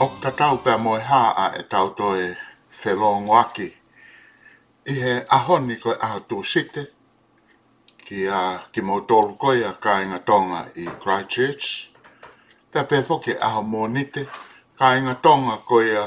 Hoki ta tau pea moe ha a e tau toi whelongo aki i he ahoni koe aha tu site ki a ki mo tolu koe a kainga tonga i Christchurch ta pea foke aha mo nite kainga tonga koe a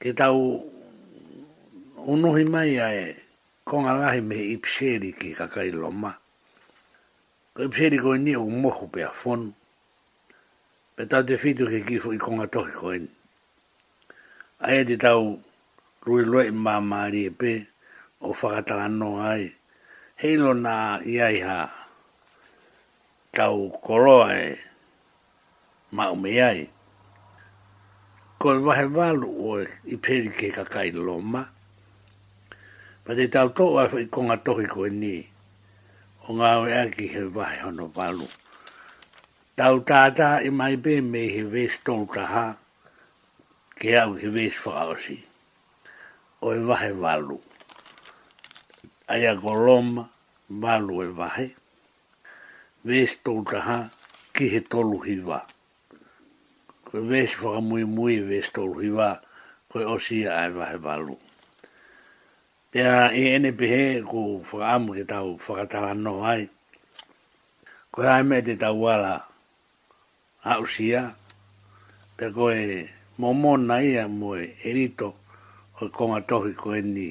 Ki tau o nohi mai ai ko nga rahi me Ipseri ki Kakailoma, ko Ipseri koini o Moho pe a Fon, pe tau te whitu ke ki fo i Kongatohi koini. Ai e te tau rui loe i Mamari e pe o whakatanga noa ai, he ilo na ia iha tau koroa e. Maome ai. Ko e wahe walu oe i peri ke kakai loma. Ma te tau to oe wha i konga tohi koe ni. O nga oe aki he wahe hono walu. Tau tata i mai be me i he ves tou taha. Ke au he ves whakaosi. Oe wahe walu. Aia ko loma, walu e wahe. West tōu taha ki he tolu hiwa. Koe West whakamuimui West tolu hiwa koe Osia ae wahe walu. Pea i ene pehe ku whakaamu ke tau whakatala noho ai. Koe ae me te tau wala Hausia, pea koe e mōmona ia mō e rito o e konga tohi ko e ni.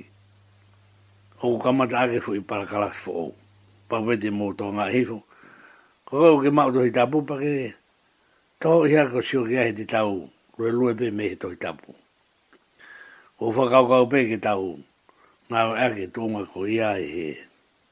Oku ka mata ake fo i para kalafi fo ou. Pawete mō tō ngā hifo, ko kau ke mao tohi tapu pake toho iha ko sio ki ahe te tau luelue pe me he tohi tapu. Ko whakaukau pe ke tau, nāwe ake tōnga ko ia e he.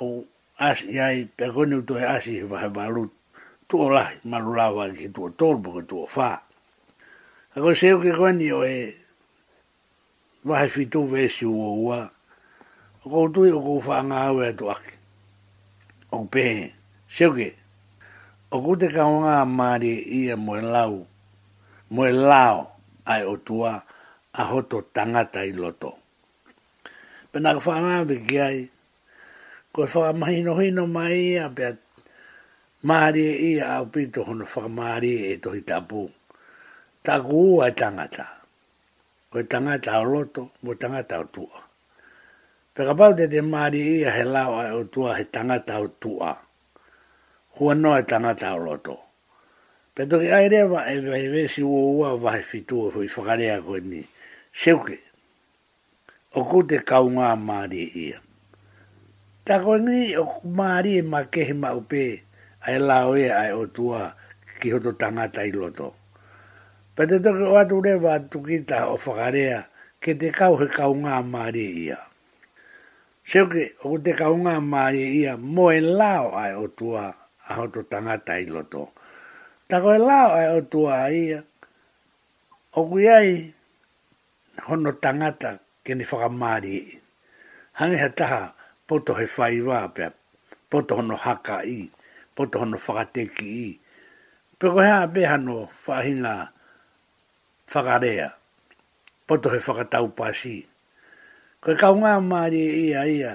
O as i ai pea koe nei utu he as i he wha he wha ru tu o lahi ma ru la wha ki tu o tolu pa koe tu o wha. A koe seo ke koe ni o e wha he fitu ve si u o ua o kou tui o kou wha ngā au e atu aki. O pe seo ke o ku te kau ngā māri i e moe lau moe lao ai o tua a hoto tangata i loto. Pēnā ka whakaawiki ai, kua whakamahinohino mai ia pea mārie ia au pito hono whakamārie e tohi tapu. Tāku ua e tangata, koe tangata o loto, mo tangata o tua. Pea ka pau te te mārie ia he lao ai o tua he tangata o tua, hua noa e tangata o loto. Pea toki ai rewa e wehi wesi uo ua wahi whitua hui whakarea koe ni, seuke, o ku te kaunga a Marie ia. Ta koe ngi o ku Marie ma kehi ma upe ae lao ia ae o tua ki hoto tangata i loto. Pa te toki o atu rewa atu ki ta o whakarea ke te kau he kaunga a Marie ia. Seuke o ku te kaunga a Marie ia mo e lao ae o tua a hoto tangata i loto. Ta koe lao ae o tua a ia o ku iai Hono tangata keni whakamārie. Hangi he taha poto he whai wā pea, poto hono haka i, poto hono whakateki i. Peko he āpeha nō whaahinga whakarea, poto he whakatau pasi. Koe kau ngā mārie i a ia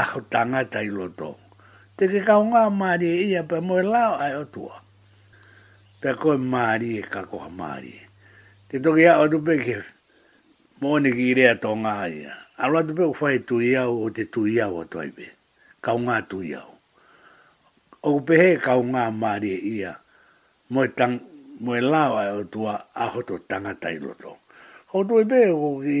ahu tangata i loto. Teke ka onga marie ia pe moe lao ai o tua. Pe koe marie ka koha marie. Te toki a o tupe ke mone ki rea to nga ia. Aloa tupe u fai tu ia o te tu ia o toi be. Ka onga tu ia o. O kupehe ka onga marie ia moe tang moe lao ai o tua aho to tangata i loto. Ko toi be o ki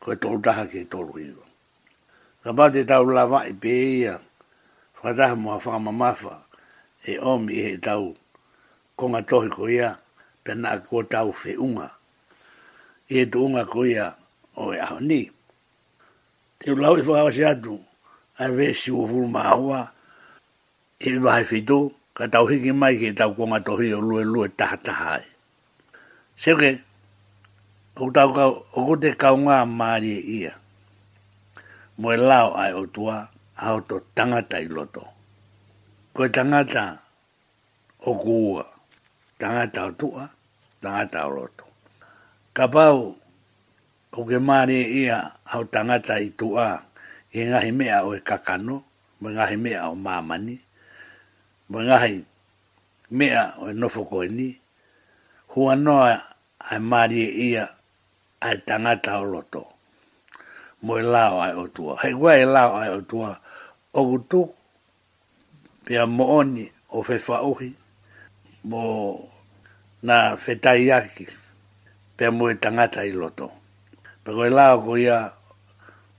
Koe tōu taha kei tōu ingoa. Ka pā te tau la wai pē ia whakataha mō a whakamamawha e Omi e he tau ko ngā tohe ko ia pēnā ko tau whē unga. I he tu unga ko ia o e aho ni. Te ulau i whakawasi atu ai wē siwo whuru mā hoa He iwa hai whitu, ka tau hiki mai ki tau ko nga tohi o lue lue taha taha ai. Seke, oku tau kau, oku te kau nga maari e ia. Moe lao ai o tua, aho to tangata i loto. Koe tangata o kuua, tangata o tua, tangata o loto. Ka pau, ko ke maari e ia, aho tangata i tua, ke ngahi mea o e kakano, me ngahi mea o māma ni, me ngahi mea o e nofo koe ni, hua noa ae marie ia ae tangata o roto, mo e lao ae o tua. Hei koe e lao ae o tua, oku tu pea mo oni o whewha uhi, mo na whetaiaki pea mo e tangata i roto. Pe koe lao ko ia,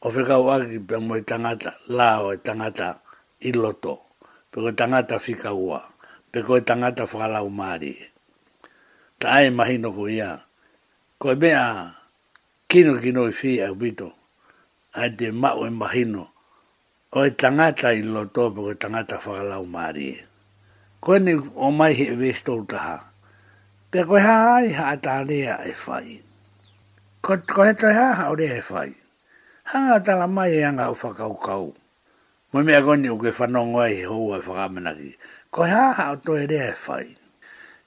Ko Whekauaki pea moe tangata, la oe tangata i loto, pe koe tangata whikaua, pe koe tangata whakalau marie. Taae mahi noku ia, koe mea kino kino i whi au pito, ae te maue mahino Oi tangata i lo tope koe tangata whakalau marie. Koe nei o mai he vegetable taha. Pea koe ha ai ha ata rea e whai. Ko koe toi ha ha orea e whai. Hanga tala mai e anga o whakau kau. Mo mea koe nei o koe whanongo ai he hou ai whakamanaki. Koe ha ha o toe rea e whai.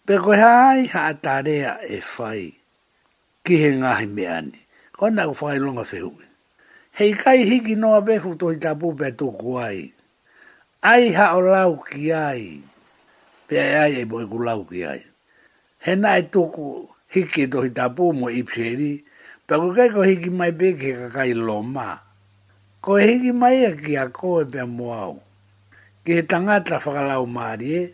Pea koe ha ai ha ata rea e whai. Ki he ngahi mea ani. Ko ana ko whakailonga whewhue. Hei kai hiki noa wefu tohi ta popea toku ai. Ai ha o lau ki ai. Pea e ai e mo e ku lau ki ai. He na e toku hiki e tohi ta po mo ipseri. Pea ko kai ko hiki mai pe ki he kakai lo ma. Ko e hiki mai ia ki a koe pea mo au. Ki he tangata whakalau marie.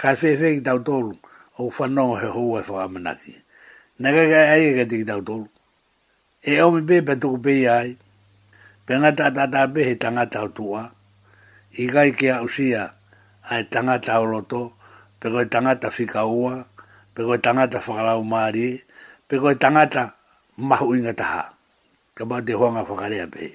Ka whēwhē ki tāu tōru, ōu whanonga he hou atu whakamanaki. Na ka kai ai e kete ki tāu tōru, e omi pē pea tuku peia ai, pea ngataataata pē he tangata o Tūā, i kai ki a Usia, a e tangata o roto, pea koe tangata whikaua, pea koe tangata whakarau mārie, pea koe tangata mahuinga taha, ka mau te huanga whakarea pē.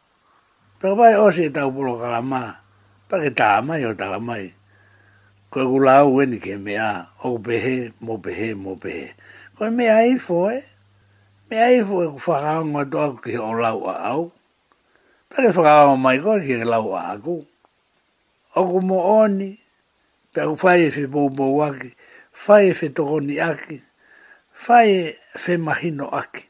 Tawai o se tau polokala ma Paketā mai o tala mai koe ku la u weni ke mea o ku pehe mo pehe mo pehe koe mea i foe mea i foe ku whakaongo atu aku ki he o lau a au pake whakaongo mai koe ki he lau a aku o ku mo oni pea ku whai e whi pou pou aki whai e whi tokoni aki whai e whi mahino aki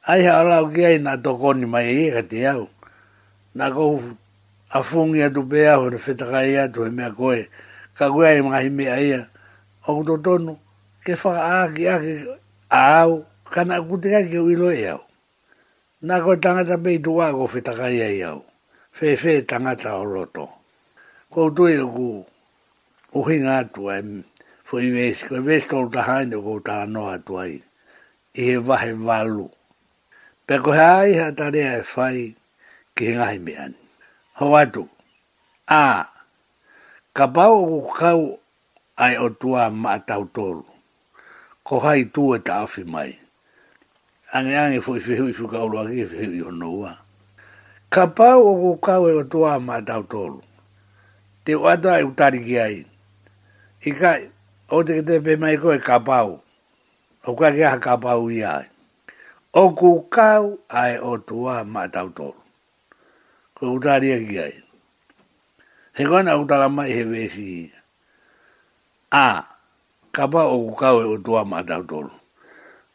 Hai halau ki ai na tokoni mai e ia ka te au. Na kou a fungi atu pe au hore whetaka e ia atu he mea koe ka kue ai mahi me a ia o ku to tonu ke whaka aaki ake a au ka na ku te kai ke uilo e au. Na koe tangata pei tu a ko whetaka ia i au. Whewhe tangata o roto. Kou tui o ku uhinga atu ai for you ask, ko e vest o ta haine o kou ta noa atu ai. i he wahe walo. Pea ko he aiha tarea e whai ki he ngahi mea ni. Hoatu, a, ka pau o ku kau ai o tua maa tau toru. Ko hai tu e tawhi mai. Ange ange fo i whihu i whukaurua ki i whihu i honoua. Ka pau o ku kau e o tua maa tau toru. Te uata e utariki ai. I kai, o te kete pe mai koe ka pau. Ko koe aha ka pau i a ai? Oku kau ae o tua matau toru. Ko utaria ki ai. He koe na utara mai he vesi i. A, ka pau oku kau e o tua matau toru.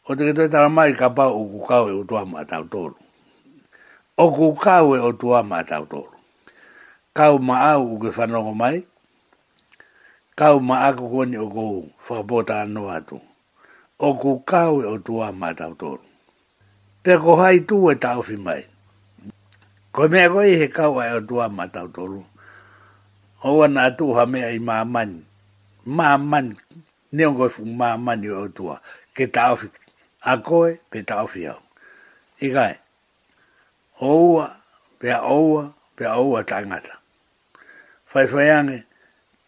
Ko te kete tara mai ka pau oku kau e o tua matau toru. Oku kau e o tua matau toru. Kau ma au uke whanongo mai, Kau ma aku koni o kou whakapota anō atu, oku kawe o tua mātau tōru. Pea ko hai tū e tāwhi mai. Koe mea koe i he kau ai o tua mātau tōru, hou ana a tūha mea i māmani, māmani, nion koe whu māmani o tua, ke tāwhi a koe, pe tāwhi au. I kai, oua, pea oua, pea oua tāngata. Whaiwhai ange,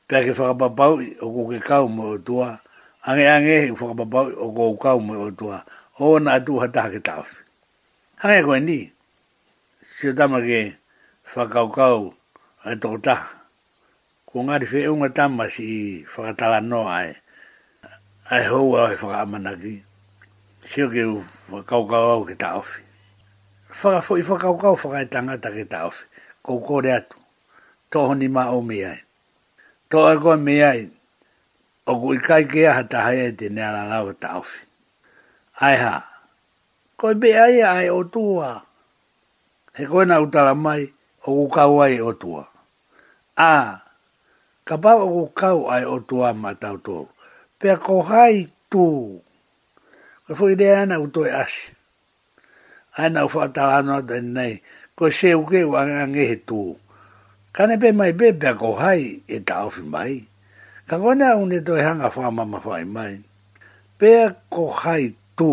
pea ki whakapapau i o ko ke kau mo o tua, ange ange i whakapapau i o ko u kau mo o tua, o ona a tu hata hake tawhi. Ange koe ni, sio tama ke whakau kau e toko taha. Ko ngari whe unga tama si i whakatala noa ai, Ai hou au he whakaamanaki, tio ki u whakaukau au ki ta awhi. Whaka fo i whakaukau whakai tangata ki ta awhi, kou kore atu, to honi ma o mi ai. To ai koe mi ai, o ku i kai ki aha ta hai ai te nea la lawa ta awhi. Ai ha, koe be ai ai o tua, he koe na utara mai, o ku kau ai o tua. A, ka pau aku kau ai o tu ama tau tu. Pea ko hai tu. Koe fo i rea ana aku toi asi. Ai nau fa ta ano atu en nei, koe se uke u ang ang ehe tu. Kane pe mai pe pea ko hai e ta ofi mai. Ka koe nea une toi hanga fa mama fai mai. Pea ko hai tu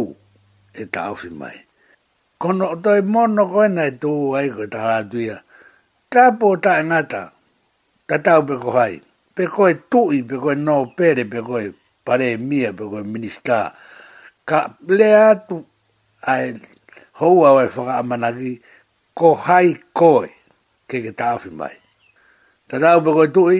e ta ofi mai. Ko no toi mo no koe nei tu ai ko ta atuia. Ta po ta ngata. Ta tau pe ko hai. Pe koe tui pe koe no pere pe koe pare mia pe koe minista. Ka lea tu ai hou au e whaka amanaki ko hai koe ke ke ta awhi mai. Ta tau pe koe tui.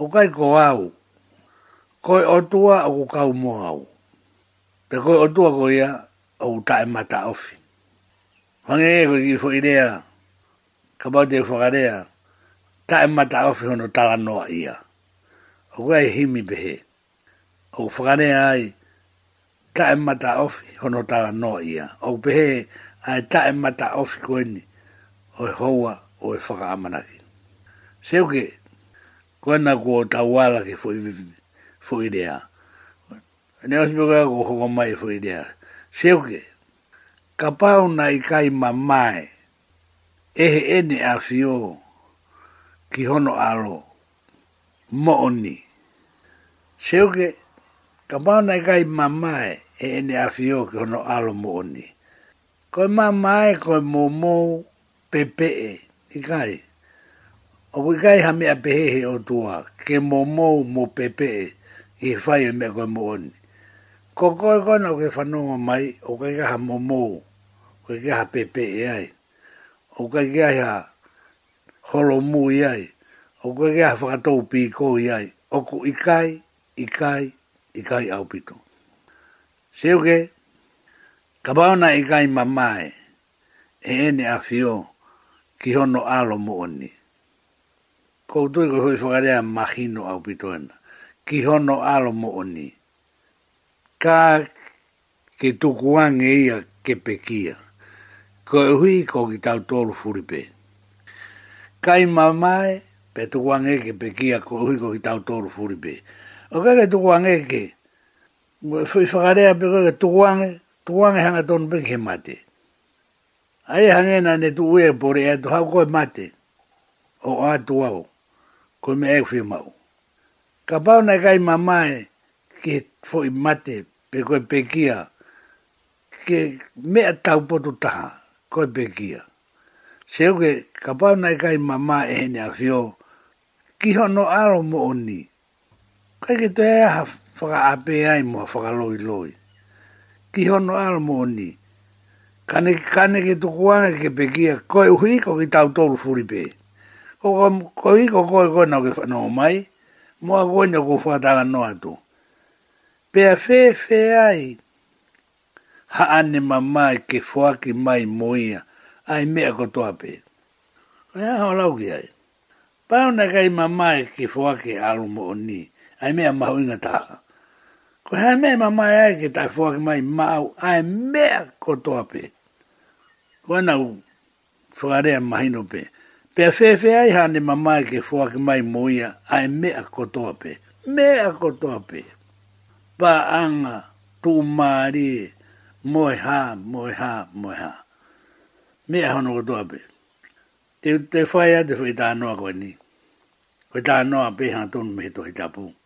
O kai ko au, koi o tua o ku kau mo au, pe koi o tua ko ia o ku tae mata ofi. Whange e koe ki fo i rea, ka pau te whakarea, tae mata ofi hono tala noa ia. O kai himi pehe. o whakarea ai tae mata awhi hono tara no ia o pehe ai tae mata awhi koe ni o Ihowa o e whakaamanaki seuke koe na ko tauala ke fo fo irea ne o sipe koe ko hoko mai fo irea seuke ka pau na i kai mamae ehe ene awhi o ki hono alo Mooni. Seuke, Ka mauna e kai mamae e ene awhio ki hono alo mooni. Koe mamae, koe momou, pepee, i kai. Oku i kai ha mea pehehe o tua, ke momou mo pepee i he whai o mea koe mooni. Ko koe kona o ke whanonga mai o kai kaha momou, o kai kaha pepee ai. O kai kaha Holomui ai, o koe ke aha whakatou pīkoi ai, oku i kai, i kai, i kai au pito. Siuke, ka mauna i kai mamae, e ene a Whio, ki hono alo mo oni. Koutou i koe hui whakarea mahino au pito ena, ki hono alo mo oni. Ka, Ki tuku ange ia kepe kia. Ko hui ko ki tau toru furi pe. Kai mamae pe tuku ange kepe kia ko hui ko ki tau toru furi pe. O kai kai tuku ange ke. I whakarea pe kai kai tuku ange, tuku ange hanga tonu pe ke mate. Ai e hange na ne tu ue pore e tu hau koe mate. O a tu au. Koe me e whiu mau. Ka pau na kai mamae ki fo i mate Pe koe pekia, ke mea tau poto taha, koe pekia. Seuke, ka pau nai kai ma ma ehene a Fio, ki hono aro mo o ni. Kai ke to e aha whaka ape ai mo whaka loi loi. Ki hono aro mo o ni. Kane ki kane ke to kuana ke pekia, koe uhi ko ki tau toru furi pe. Ko ko ko hi ko koe koe na ke whanau mai, mo a koe ni ko whata noa to. Pea whēwhē ai. Haane mamae ke whoaki mai mo ia, ai mea ko to ape. Kai aha o lauki ai? Paona kai mamae ke whoaki a aro mo oni, ai mea mahu inga taha. Koe hai mea mamae ai ke tae whoaki mai ma au, ai mea ko to ape. Koe na u. Whakarea Mahinope, Pea whēwhē ai Hāne Mamae kei whoaki mai mō ia ae mea kotoa pē, mea kotoa pē! Pā anga, pūmārie, moe hā, moe hā, moe hā. Mea hono kotoa pē. Te whai a te whai tānoa koe ni. Koe tānoa pēhā tonu me he tohitapū.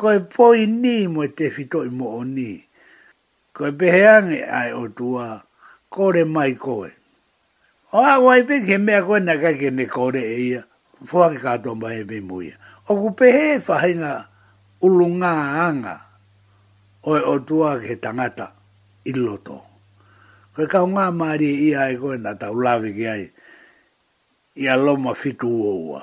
Koe poi ni moe te whito i mo'o ni. Koe pehe ange ae o tua kore mai koe. O a wai pe ke mea koe na kai kene kore e ia, fuake kato mai e me muia. Oku pehe e whahinga ulu nga anga oe o tua ke tangata i loto. Koe kau nga marie i ae koe na tau laweke ai i a loma fitu o ua.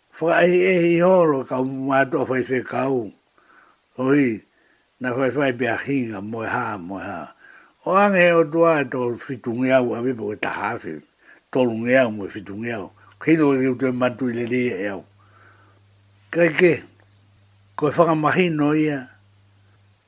Whakaehehe iho lo ka mato whai whe kau, hoi, na whai whai pe a hinga moe ha, moe ha. O ange he o tua e to fitu ngeau a vipo ke taha awhi, tolu ngeau moe fitu ngeau, kino ke ke utue matu i le le ia eau. Kai ke, koe whakamahi no ia,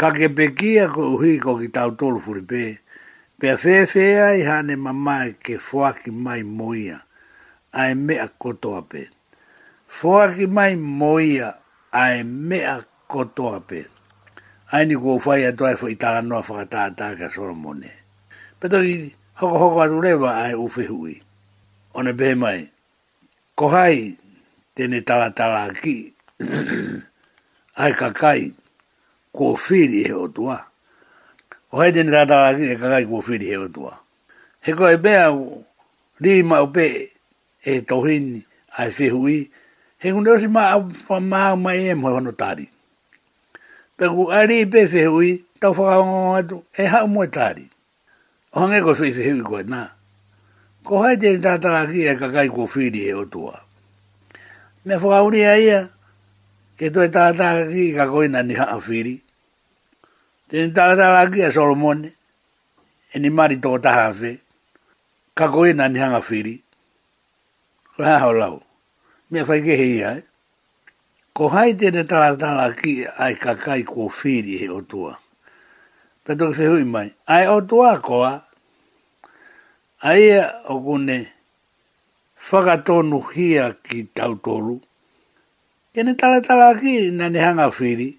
Ka kepe ki a ko Uhiko ki tau tolu furi pe, pea whewhe ai hane mamae ke whoaki mai mo ia ae mea kotoa pe. Whoaki mai mo ia ae mea kotoa pe. Aini ko whai atu ai fo i tana noa whakatata ki a Soromone. Pe toki hokohoko atu rewa ae Uwhihui, one pehe mai, Ko Hai tēnei taratara ki Hai ka kai kō Whiri he o tua. Ko Hai tēnei taratara ki he ka kai kō Whiri he o tua. He koe e mea rī mau pē e Tohini ai Whihui he ngune osi mā whamāu mai e moe hono tāri. Pēku ai rī pē Whihui tau whakaonga atu e hau moe tāri. Ohange ko Sweet Hiwi koe, na. Ko hai teni tatara ki e kakai ko Whiri he otua. Me whakauri a ia, ke toi tata ki ka koina ni haa Whiri. Teni tatara ki a Solomone, e ni mari to taha whe, ka koina ni hanga Whiri. Ko haa ho lau, me whaike he ia e. Ko Haitere taratara ki ai ka kai ko Whiri he otua. Pe toki whehui mai, ai otua koa, aia o kune whakatonu hia ki tautoru. Kene taratara ki nane hanga Whiri,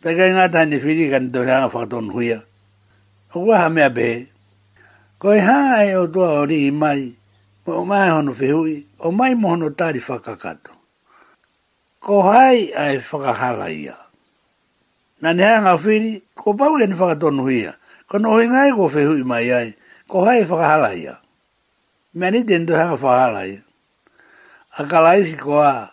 Tae kai ngā tāne whiri ka rite o Rānga Whakatōnukuia. Ko koe ha mea pehe. Koi hā e o toa o Rii mai, mo o ngā e hono whihui, o mai mo hono tāri whakakato. Ko hai a e whakahala ia. Nā ne hā ngā whiri, ko pau e ne whakatōnuhuia, ko no hui ngāi ko whihui mai ai, ko hai e whakahala ia. Mea rite ne tohe hanga whakahala ia. A Kalaisi ko a,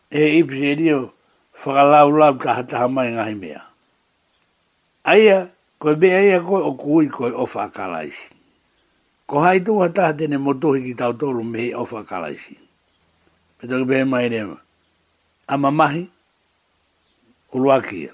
He ipis e riro whakalaulau tahataha mai ngahi mea. Aia, koe mea ia koe o kui koe ofa a Karaisi. Ko hai tu ha taha tene mo tohi ki tau tolu me he ofa a Karaisi. Me toki pehe mai rema. Ama mahi, urua kia.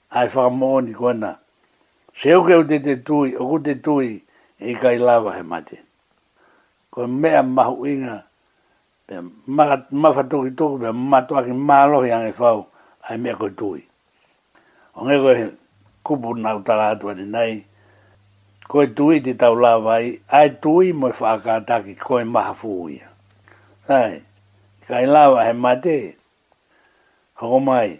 Hai whakamoni koe na. Seukeu te te tui, oku te tui i kai lawa he mate. Ko mea mahu inga, pe maka mafa toki toku pe matua ki malohi ange fau, ai mea koe tui. O nge koe he kupu na utara atu ane nei, koe tui te tau lawa ai, ai tui moe whakata ki koe maha fuia. Hai, kai lawa he mate, hokomai,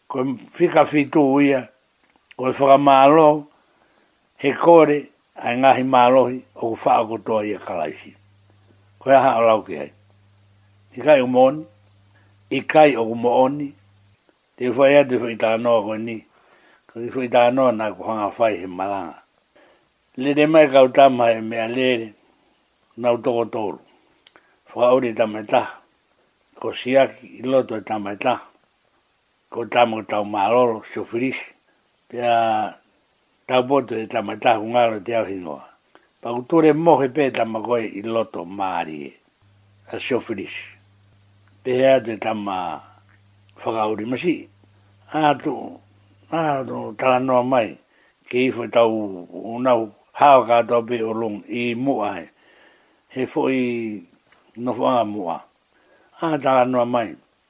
Kua whikawhitū ia, kua whakamārō he kōre a Ngāhi Mārohi oku whaakotoa i a Karaiti. Koe aha o rauke ai? I kai o mōni, i kai oku mooni, te whai atu whai tānoa koe ni, ka ki whai tānoa nā ko hanga whai he maranga. Rere mai kau tama e mea rere, nau toko tōru. Whakauri tama e taha, ko siaki i loto e tama e taha. Ko tā Mokotau Māroro, Sofirisi, te ā Taupoto he tama tahu ngaro i te ao hingoa. Pakutore mohe pē tama koe i loto mārie, a Sofirisi. Pehea te tama whakauri masi, ā tō, ā tō tara noa mai, kei whai tau o nau hao katoa pē o Long i mua ai, he whoi nofoanga mua. Ā tara noa mai,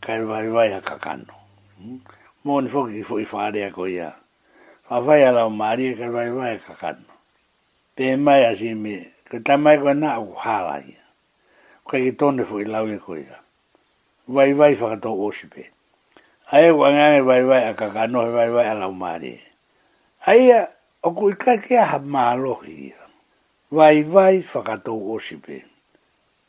kai waiwai a Kakano. Moni whoki fo i wharea ko ia. Whawhai a Raumarie kai waiwai a Kakano. Te mai a Simi, kai tamae koe na aku haraia. Kai ki tone fo i laue ko ia. Waiwai whakato Osipe. Aia ko angeange waiwai a Kakano he waiwai a Raumarie. Aia, o ku i kai ki aha marohia. Waiwai whakato Osipe.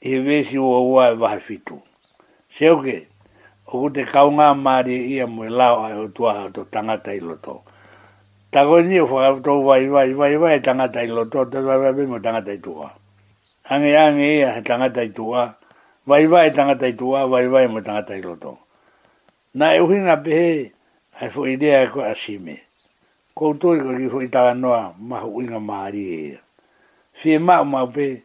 He wēsi o ua e wahe whitu. Seoke, oku te kaungā mārie ia moe lao ai o tuaha o to tangata i loto. Takoe ni o whakaru tou wai wai wai wai e tangata i loto te wai wai wai mo tangata i tuaha. Ange ange ia he tangata i tuaha, wai wai e tangata i tuaha wai wai mo tangata i loto. Na e uhi nga pehe ai fo i rea e koe a Sime. Kou toi koe ki fo i taga noa ma ho uinga mārie ia. Fie ma o maupe,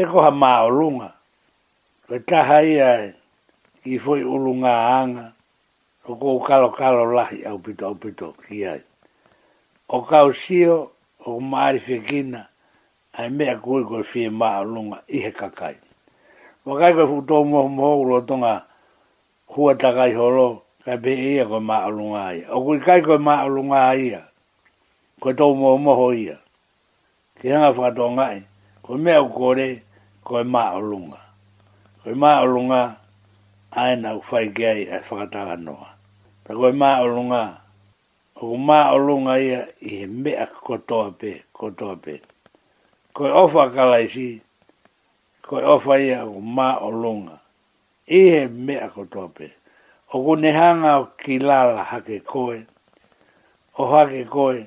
Te koha mā o runga, kua taha ia ki whoi uru ngā anga o kou kalokalo lahi aupito aupito ki ai. O kau sio, o maari whekina, ae mea kui koe whie mā o runga i he kakai. Kua kai koe whu tō moho moho u roto ngā hua takai horo, kai pē ia koe mā o runga a ia. O kui kai koe mā o runga a ia, koe tō moho moho ia, Te hanga whakatō ngae, ko mea u kore, ko e ma o lunga. Ko e ma o lunga, ae na u whai ki ai e whakatanga noa. Na ko e ma o lunga, ko ko ma o lunga ia i he mea ko toa pe, ko toa pe. Ko e owha kalaisi, ko e owha ia ko ma o lunga, i he mea ko toa pe. O ko ne hanga o ki lala hake koe, o hake koe,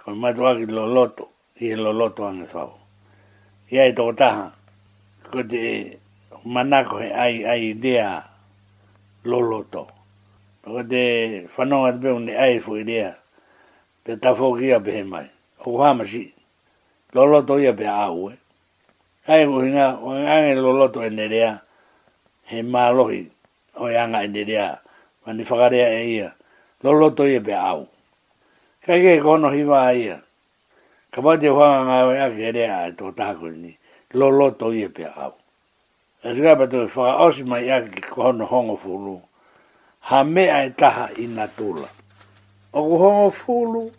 Kua matua ki lo loto, ki he lo loto anga sao. Ia e toko taha, ko te manako he ai ai rea lo loto. Ko te whanonga te peo ne ai fo i rea, te tafo ki a pehe mai. O ko hamasi, lo loto ia pe a ue. Kai ko hinga, o ngange lo loto e ne rea, he malohi. Heoi anga e nere a Mani whakarea e ia, loloto ia pea au. Kai kei kono hiwa a ia. Ka wai te whanga ngai oi ake e rea ai to taha koe ni, loloto ia pea au. E rea pa to e whaka osi mai ake ki kohono hongo fulu, ha mea e taha i na tula. Oku hongo fulu,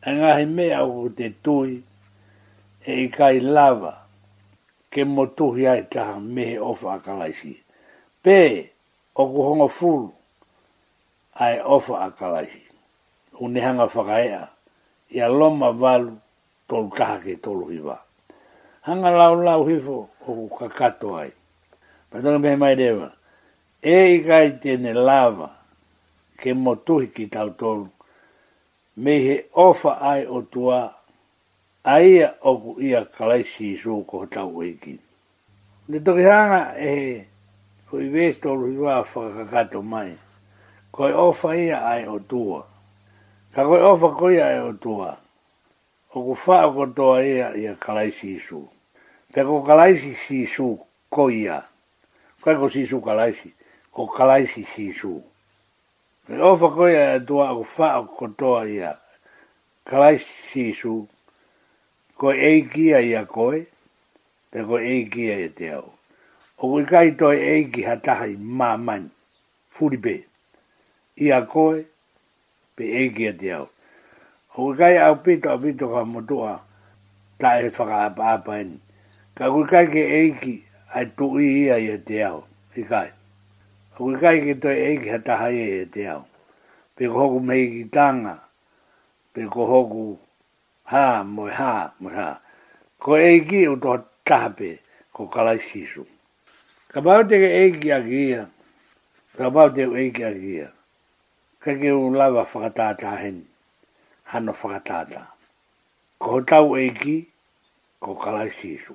e ngahi mea oku te tui, e i kai lava, Ke motuhi ai taha mehe owha a Karaisi. Pe, oku hongo full ae owha a Karaisi. U nehanga whakaea, ia Loma walu, tolu tahake, tolu hiwa. Hanga lau lau hifo oku kakato ai. Pe tonu mehe mai rewa, E ika ai tene lawa, ke motuhi ki tau tolu, meihe owha ae o tua, A ia oku i a Karaiti Iesū ko tau ariki. Te tokihanga e he hui vesi toru hiwa whakakakato mai, koe owha ia ae o tua. Ka koe owha koe ia ae o tua, oku wha oko toa ia i a Karaiti Iesū. Pea ko Karaiti Iesū ko ia, koe ko Iesū Karaiti, ko Karaiti Iesū. Koe owha koe ia ae o tua oku wha oko toa ia Christ Jisu, ko ei kia i a koe, pe ko ei kia e te au. O koe kai toi ei ki ha taha i mamain, furi pe, i a koe, pe ei kia te au. O koe kai au pito a pito ka motoa, ta e whakaapa apa en. Ka koe kai ke ei ki, ai tu i ia i a te au, i kai. O koe kai ke toi ei ki ha taha i e te au, pe ko hoku mei ki tanga, Te kohoku ha moe ha moe ha Ko Eiki o to tahape ko Karaisi Iesu Ka mau te Eiki a ki ia Ka mau te Eiki a ki ia Ka ke u lawa whakatata hen hano whakatata Ko ho tau Eiki ko Karaisi Iesu.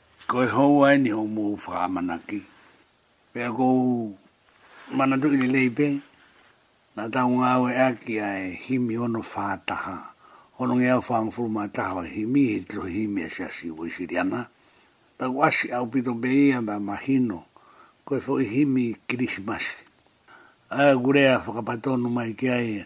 Koe hou ai niho mōu whakamanaki. Pea kou mana tuki le leipe, na tau ngau e aki a e himi ono wha taha, ono nge au wha ngfuru ma taha o e himi he tito he himi a sia si woi siri ana. Pea ko asi au pito be ia ma ma hino, koe fo i himi kirisimasi. Ae gurea whakapatonu mai ki a ia,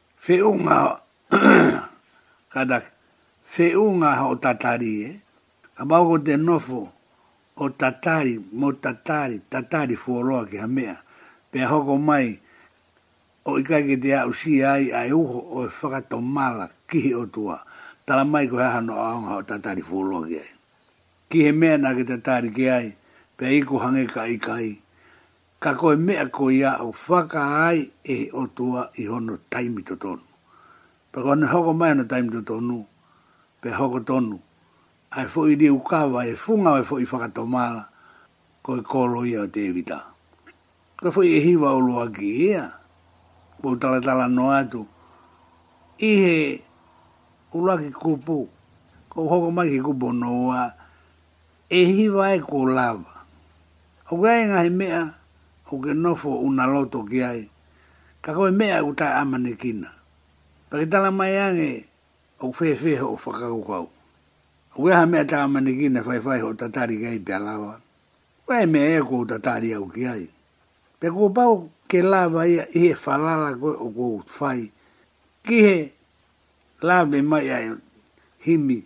Wheunga kata wheunga o tatari e. Ka pau ko te nofo o tatari mo tatari, tatari whoroa ki ha mea. Pea hoko mai o i kai ki te au si ai a e uho o e whakato mala kihi o tua. Tara mai ko he aha no aonga o tatari whoroa ki ai. Ki he mea na ke tatari ki ai, pea i ko hangeka i kai, Ka koe mea ko ia o whakaa ai e he otua i hono taimi to tonu. Pe koe na hoko mai ana taimi to tonu, pe hoko tonu. Ae fo i riu kawa e funga oe fo i whakatomala ko i kolo ia o te evita. Koe fo i e hiwa o loa ki ia, ko u talatala noa atu i he ula ki kupu, ko u hoko mai ki kupu noa, E hiwa ai ko Lava. O ke ainga he mea, o ke nofo una loto ki ai, ka koe mea u tae amanekina. Pakitala mai ange o whewhe ho o whakaukau. O ke aha mea tae amanekina whaiwhai ho tatari ki ai pea Lava. Koe he mea e kou tatari au ki ai. Pea ko pau ke Lava ia i he whalala koe o kou whai, ki he Lava e mai ai himi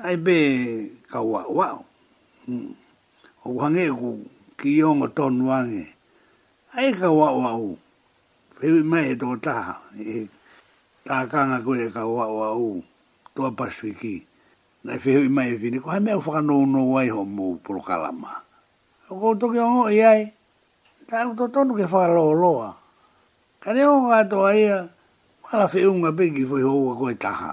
Hai be ka wao wao. Oku hange ku kionga tonu ange. Hai ka wao wao. Whewi mai e to taha. Takanga koe e ka wao wao. Toa Pasifiki. Nai whewi mai e whine. Ko hai mea u whakanou nou ai ho mo porokalama. Ko koutou kia ngo i ai. Taku to tonu ke whakaloa loa. Ka reo katoa ia. Mala wheunga be ki whoi hou a koe taha.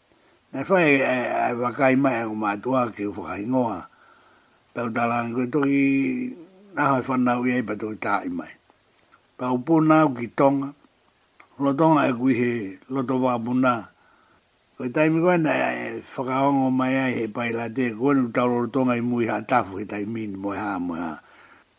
E whai, e whakai mai aku mātua ki te whakaingoa, tau tarāngi koe toki aho e whanau i eipa toki tāi mai. Tau pūna au ki Tonga, Rotonga e kui he roto wāpuna, koe taimi koe na e whakaongo mai ai he pai la te koe nu tau Rotonga i mui hā tāwhu he tai mīni moe hā, moe hā.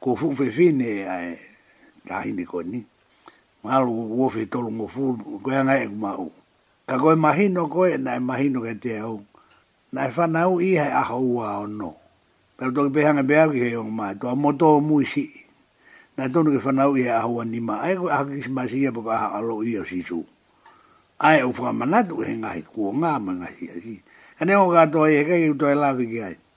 Ko Fufe Fine ae tahine koe ni. Malo ko Kuofi tolu mo fu koe anga e kumau. Ka koe mahino koe na e mahino ke te au. Na e whanau i he aha u ao no. Pero toki pe hanga beau ki he ong ma to mo to mui si. Na tonu ke whanau i he aha ua ni ma ae koe aha ki smasi ia pako aha alo i au si su. Ae u whakamana tu he ngahi kuo nga ma nga si a si. Ka ne o ka to i he kai u to e la ki ki ai.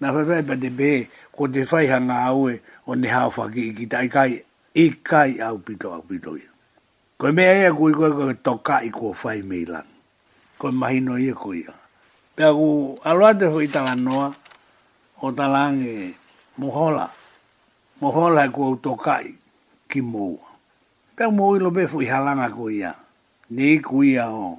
Nā whai whai pate pē, ko te whai hanga aue o ne hao whakii ki tai kai, i kai au pito au pito ia. Koe mea ia ko i koe koe to kai ko whai mei lang. Koe mahi no ia ko ia. Pea ku aloa te whai tala noa, o tala ange mo hola, mo hola e ko to kai ki moua. Pea mo ilo pe whai halanga ko ia, ne i ku ia o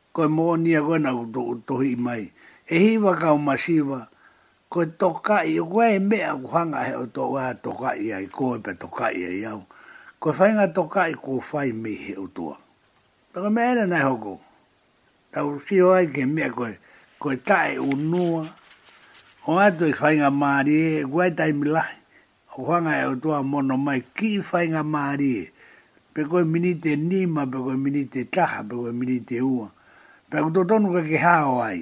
Koe Monia koe na ku toku tohi mai he hiva kau ma siva koe tokai o koe he mea ku hanga he o toa tokai ai koe pe tokai ai au koe whainga tokai ko whai me he o toa na koe mea ena na hoko na ku siho ai ke mea koe koe tae unua o atu i whainga marie ku ai taimi lahi Hohanga e o toa mono mai kii whainga maarie, pe koe mini te niima pe koe mini te taha pe koe mini te ua, pe aku to tonu kake hao ai,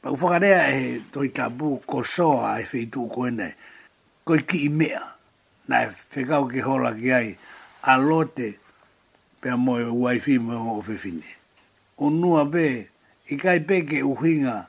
pe aku whakarea e he toi tapu ko soa e whee tuu koe nei, koe kii mea, na e whekau ke holaki ai a Lote pea mo e uaifi mo e o whewhine. Unua pe, i kai pe ke uhinga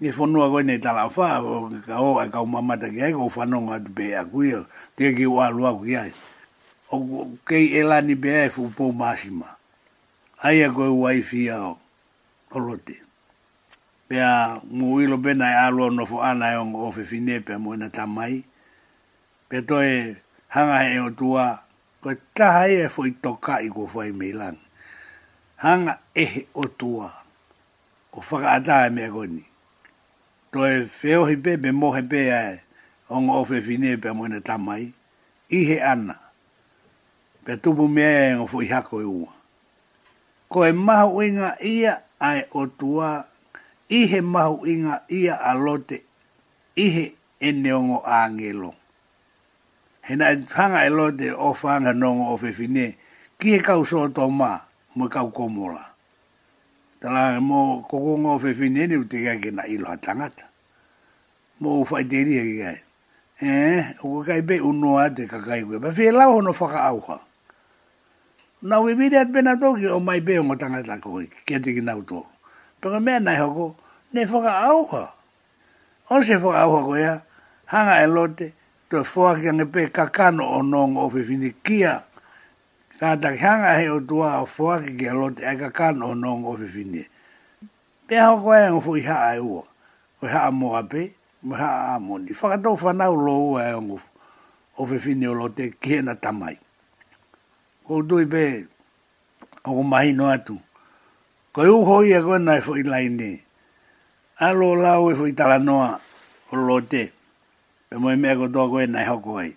Nge whanua koe nei Tarawha, ka o ai ka o mamata ki ai ko whanonga atu pe a kui au, tika ki o alu aku ki ai. O kei Elani pe ai fu po masima. Aia koe u aifi a Olote. Pe a ngu ilo pena e alu au no fo ana e ongo o fefine pe a mo ena tamai. Pe to e hanga he e o tua, ko e taha ia e fo i toka i ko fai mei lang. Hanga e he o tua, Ko Whakaata e mea koe nei. Toe wheohi pe me mohe pe a o nga owhe whine pe a moena tamai, ihe ana, pe tupu mea e nga whoi hako e ua. Ko e mahu i nga ia a e otua, ihe mahu i nga ia a Lote, ihe e ne o ngo angelo. Hena e hanga e Lote o whanga no nga owhe whine, ki he kau so to ma, mo e kau komola. Tara, mo ko ko ngo whewhi nene u te kai ke na iloha tangata. Mo u whai te riha ki kai. E, o ko kai be u noa te kakai koe. Ba whi lau hono whaka au ha. Na we vire at bena to ki o mai be o ngo tangata ko hoi. Kia te ki nau to. Pe ko mea nai hoko, ne whaka au ha. O se whaka au ha ko ea, hanga e lote, to e whoa ki ange pe kakano o no ngo whewhi ne kia. Ka takanga he o tua a Foake ki a Lote ai ka ka noho noho ngo whiwhine. Pea ho koe ai ngo fo i haa e ua. Ko e haa Moape, mo e haa Amoni. Whakato whanau lo ua e o ngo o whiwhine o Lote ki he na tamai. Ko utu i pe o ko mahi no atu. Ko e uho i a koe na e fo i lai ne. A lo la u e fo i tala noa o Lote. Pe mo e mea ko toa koe na e hoko ai.